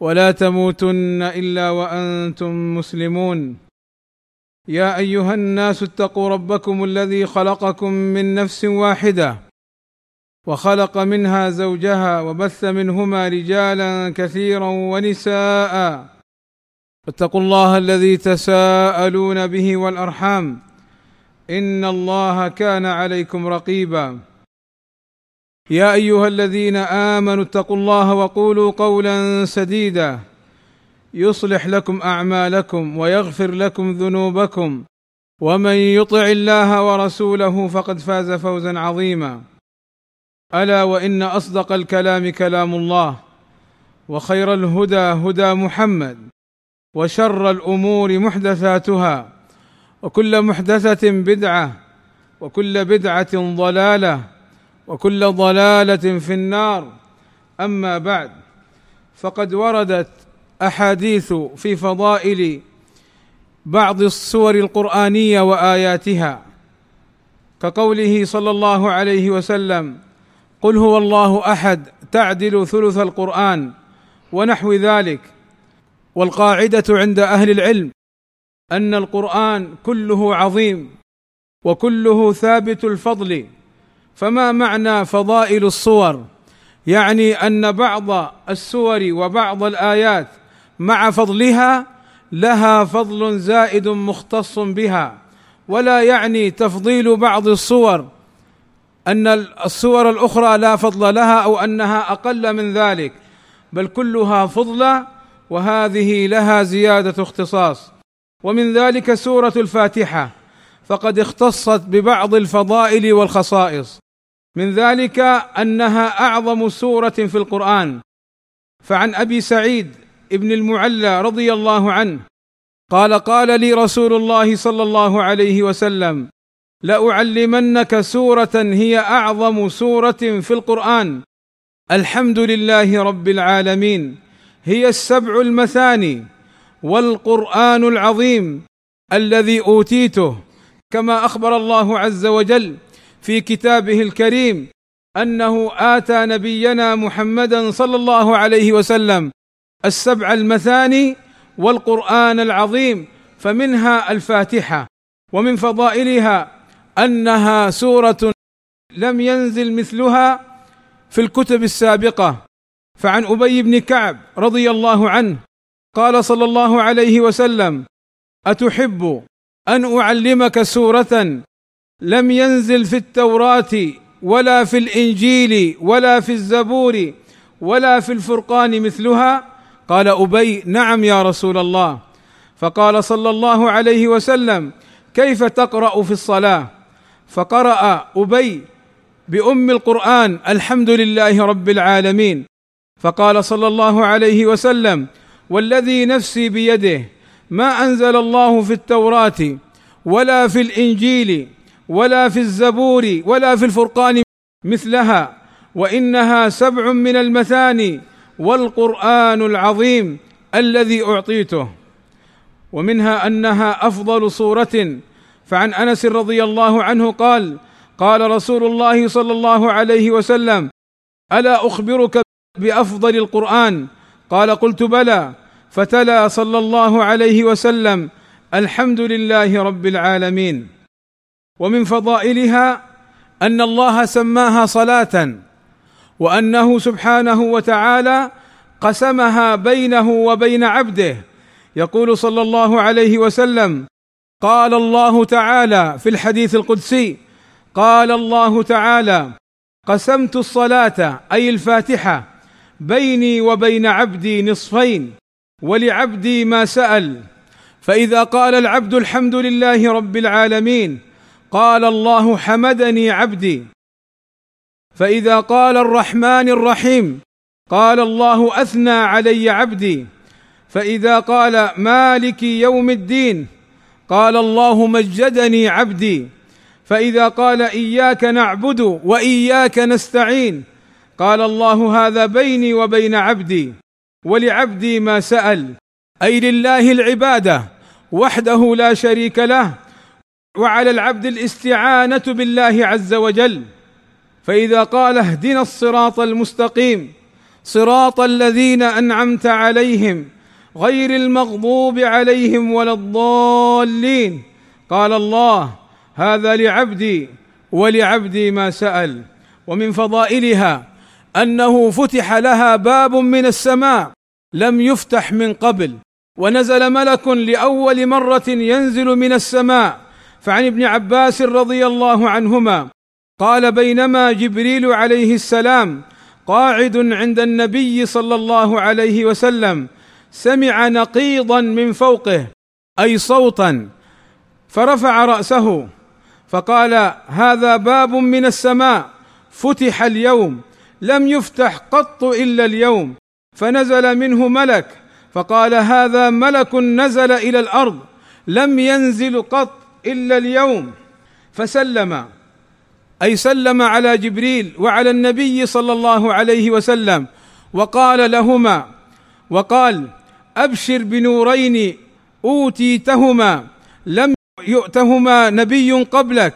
ولا تموتن إلا وأنتم مسلمون. يا أيها الناس اتقوا ربكم الذي خلقكم من نفس واحدة وخلق منها زوجها وبث منهما رجالا كثيرا ونساء. اتقوا الله الذي تساءلون به والأرحام. إن الله كان عليكم رقيبا. يا أيها الذين آمنوا اتقوا الله وقولوا قولا سديدا. يصلح لكم أعمالكم ويغفر لكم ذنوبكم. ومن يطع الله ورسوله فقد فاز فوزا عظيما. ألا وإن أصدق الكلام كلام الله وخير الهدى هدى محمد وشر الأمور محدثاتها وكل محدثة بدعة وكل بدعة ضلالة وكل ضلالة في النار. أما بعد فقد وردت أحاديث في فضائل بعض السور القرآنية وآياتها كقوله صلى الله عليه وسلم قل هو الله أحد تعدل ثلث القرآن ونحو ذلك والقاعدة عند أهل العلم أن القرآن كله عظيم وكله ثابت الفضل. فما معنى فضائل الصور؟ يعني أن بعض السور وبعض الآيات مع فضلها لها فضل زائد مختص بها ولا يعني تفضيل بعض الصور أن الصور الأخرى لا فضل لها أو أنها أقل من ذلك بل كلها فضلى وهذه لها زيادة اختصاص. ومن ذلك سورة الفاتحة فقد اختصت ببعض الفضائل والخصائص. من ذلك أنها أعظم سورة في القرآن. فعن أبي سعيد ابن المعلى رضي الله عنه قال قال لي رسول الله صلى الله عليه وسلم لأعلمنك سورة هي أعظم سورة في القرآن. الحمد لله رب العالمين. هي السبع المثاني والقرآن العظيم الذي أوتيته. كما أخبر الله عز وجل في كتابه الكريم أنه آتى نبينا محمدا صلى الله عليه وسلم السبع المثاني والقرآن العظيم فمنها الفاتحة ومن فضائلها أنها سورة لم ينزل مثلها في الكتب السابقة. فعن أبي بن كعب رضي الله عنه قال صلى الله عليه وسلم أتحب أن أعلمك سورة لم ينزل في التوراة ولا في الإنجيل ولا في الزبور ولا في الفرقان مثلها؟ قال أبي نعم يا رسول الله. فقال صلى الله عليه وسلم كيف تقرأ في الصلاة؟ فقرأ أبي بأم القرآن الحمد لله رب العالمين. فقال صلى الله عليه وسلم والذي نفسي بيده ما أنزل الله في التوراة ولا في الإنجيل ولا في الزبور ولا في الفرقان مثلها وإنها سبع من المثاني والقرآن العظيم الذي أعطيته. ومنها أنها أفضل صورة. فعن أنس رضي الله عنه قال قال رسول الله صلى الله عليه وسلم ألا أخبرك بأفضل القرآن؟ قال قلت بلى. فتلا صلى الله عليه وسلم الحمد لله رب العالمين. ومن فضائلها أن الله سماها صلاة وأنه سبحانه وتعالى قسمها بينه وبين عبده. يقول صلى الله عليه وسلم قال الله تعالى في الحديث القدسي قال الله تعالى قسمت الصلاة أي الفاتحة بيني وبين عبدي نصفين ولعبدي ما سأل. فإذا قال العبد الحمد لله رب العالمين قال الله حمدني عبدي. فإذا قال الرحمن الرحيم قال الله أثنى علي عبدي. فإذا قال مالك يوم الدين قال الله مجدني عبدي. فإذا قال إياك نعبد وإياك نستعين قال الله هذا بيني وبين عبدي. ولعبدي ما سأل. أي لله العبادة وحده لا شريك له وعلى العبد الاستعانة بالله عز وجل. فإذا قال اهدنا الصراط المستقيم صراط الذين أنعمت عليهم غير المغضوب عليهم ولا الضالين. قال الله هذا لعبدي ولعبدي ما سأل. ومن فضائلها أنه فتح لها باب من السماء لم يفتح من قبل ونزل ملك لأول مرة ينزل من السماء. فعن ابن عباس رضي الله عنهما قال بينما جبريل عليه السلام قاعد عند النبي صلى الله عليه وسلم سمع نقيضا من فوقه أي صوتا فرفع رأسه فقال هذا باب من السماء فتح اليوم لم يفتح قط إلا اليوم فنزل منه ملك فقال هذا ملك نزل إلى الأرض لم ينزل قط إلا اليوم فسلم أي سلم على جبريل وعلى النبي صلى الله عليه وسلم وقال لهما وقال أبشر بنورين أوتيتهما لم يؤتهما نبي قبلك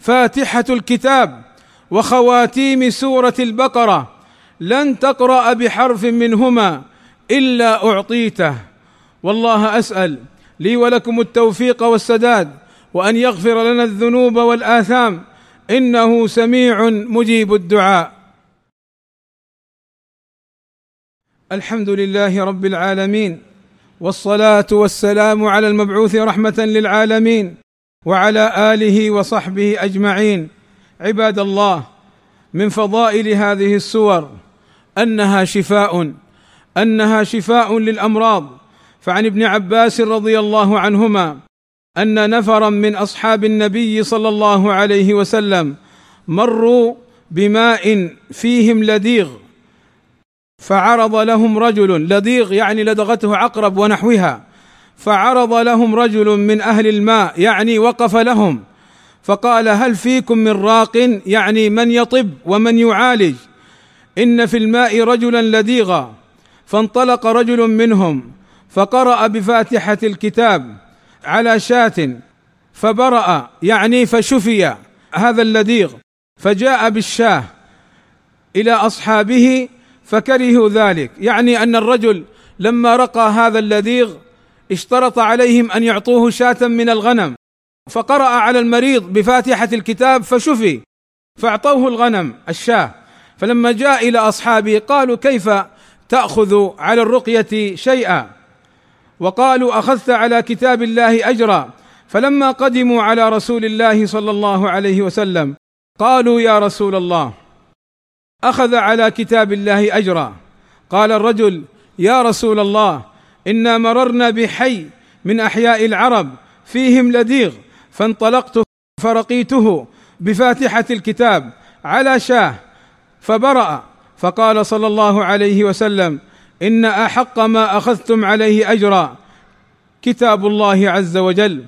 فاتحة الكتاب وخواتيم سورة البقرة لن تقرأ بحرف منهما إلا أعطيته. والله أسأل لي ولكم التوفيق والسداد وأن يغفر لنا الذنوب والآثام. إنه سميع مجيب الدعاء. الحمد لله رب العالمين والصلاة والسلام على المبعوث رحمة للعالمين وعلى آله وصحبه أجمعين. عباد الله من فضائل هذه السور أنها شفاء أنها شفاء للأمراض. فعن ابن عباس رضي الله عنهما أن نفرا من أصحاب النبي صلى الله عليه وسلم مروا بماء فيهم لديغ فعرض لهم رجل لديغ يعني لدغته عقرب ونحوها فعرض لهم رجل من أهل الماء يعني وقف لهم فقال هل فيكم من راق يعني من يطب ومن يعالج؟ إن في الماء رجلا لديغا فانطلق رجل منهم فقرأ بفاتحة الكتاب على شاة فبرأ يعني فشفي هذا اللديغ فجاء بالشاه إلى أصحابه فكرهوا ذلك. يعني أن الرجل لما رقى هذا اللديغ اشترط عليهم أن يعطوه شاة من الغنم فقرأ على المريض بفاتحة الكتاب فشفي فأعطوه الغنم الشاه. فلما جاء إلى أصحابه قالوا كيف تأخذ على الرقية شيئا؟ وقالوا أخذت على كتاب الله أجرا. فلما قدموا على رسول الله صلى الله عليه وسلم قالوا يا رسول الله أخذ على كتاب الله أجرا. قال الرجل يا رسول الله إنا مررنا بحي من أحياء العرب فيهم لديغ فانطلقت فرقيته بفاتحة الكتاب على شاه فبرأ. فقال صلى الله عليه وسلم إن أحق ما أخذتم عليه أجرا كتاب الله عز وجل.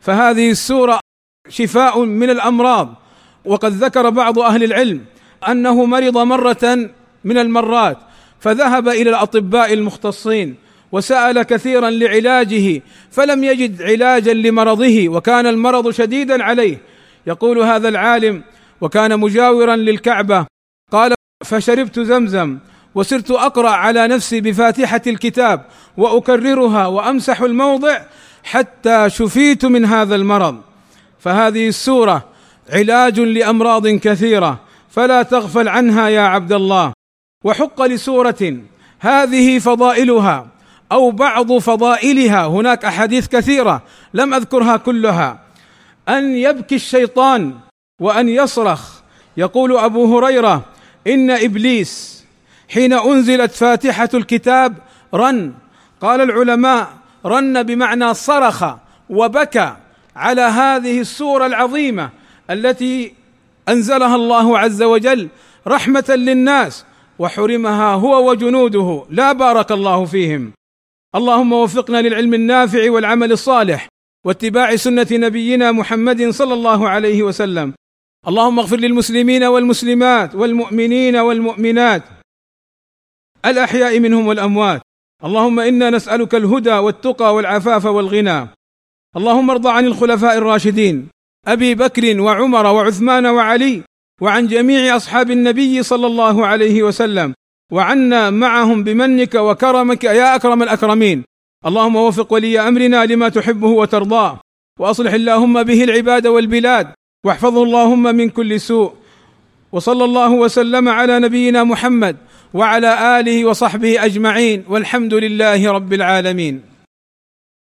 فهذه السورة شفاء من الأمراض. وقد ذكر بعض أهل العلم أنه مرض مرة من المرات فذهب إلى الأطباء المختصين وسأل كثيرا لعلاجه فلم يجد علاجا لمرضه وكان المرض شديدا عليه. يقول هذا العالم وكان مجاورا للكعبة قال فشربت زمزم وصرت أقرأ على نفسي بفاتحة الكتاب وأكررها وأمسح الموضع حتى شفيت من هذا المرض. فهذه السورة علاج لأمراض كثيرة فلا تغفل عنها يا عبد الله. وحق لسورة هذه فضائلها أو بعض فضائلها. هناك أحاديث كثيرة لم أذكرها كلها. أن يبكي الشيطان وأن يصرخ. يقول أبو هريرة إن إبليس حين أنزلت فاتحة الكتاب رن. قال العلماء رن بمعنى صرخ وبكى على هذه السورة العظيمة التي أنزلها الله عز وجل رحمة للناس وحرمها هو وجنوده. لا بارك الله فيهم. اللهم وفقنا للعلم النافع والعمل الصالح واتباع سنة نبينا محمد صلى الله عليه وسلم. اللهم اغفر للمسلمين والمسلمات والمؤمنين والمؤمنات الأحياء منهم والأموات. اللهم إنا نسألك الهدى والتقى والعفاف والغنى. اللهم ارض عن الخلفاء الراشدين أبي بكر وعمر وعثمان وعلي وعن جميع أصحاب النبي صلى الله عليه وسلم وعنا معهم بمنك وكرمك يا أكرم الأكرمين. اللهم وفق ولي أمرنا لما تحبه وترضاه وأصلح اللهم به العباد والبلاد واحفظه اللهم من كل سوء. وصلى الله وسلم على نبينا محمد وعلى آله وصحبه أجمعين والحمد لله رب العالمين